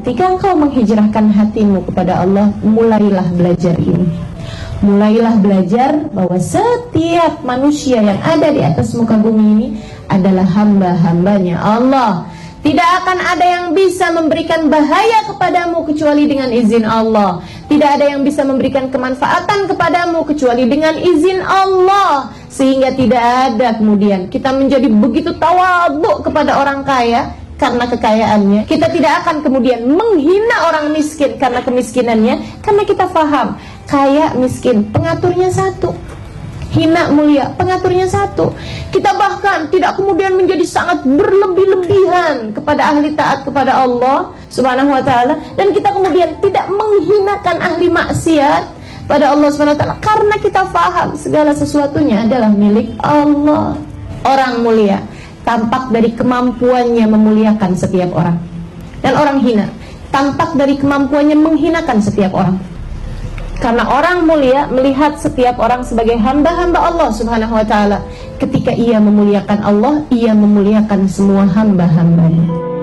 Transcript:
ketika engkau menghijrahkan hatimu kepada Allah, mulailah belajar ini. Mulailah belajar bahwa setiap manusia yang ada di atas muka bumi ini adalah hamba-hambanya Allah. Tidak akan ada yang bisa memberikan bahaya kepadamu kecuali dengan izin Allah. Tidak ada yang bisa memberikan kemanfaatan kepadamu kecuali dengan izin Allah. Sehingga tidak ada kemudian kita menjadi begitu tawabuk kepada orang kaya karena kekayaannya. Kita tidak akan kemudian menghina orang miskin karena kemiskinannya, karena kita faham kaya miskin pengaturnya satu. Hina mulia, pengaturnya satu. Kita bahkan tidak kemudian menjadi sangat berlebih-lebihan kepada ahli taat kepada Allah Subhanahu wa taala dan kita kemudian tidak menghinakan ahli maksiat pada Allah Subhanahu wa taala karena kita faham segala sesuatunya adalah milik Allah. Orang mulia tampak dari kemampuannya memuliakan setiap orang. Dan orang hina tampak dari kemampuannya menghinakan setiap orang. Karena orang mulia melihat setiap orang sebagai hamba-hamba Allah Subhanahu wa taala. Ketika ia memuliakan Allah, ia memuliakan semua hamba-hambanya.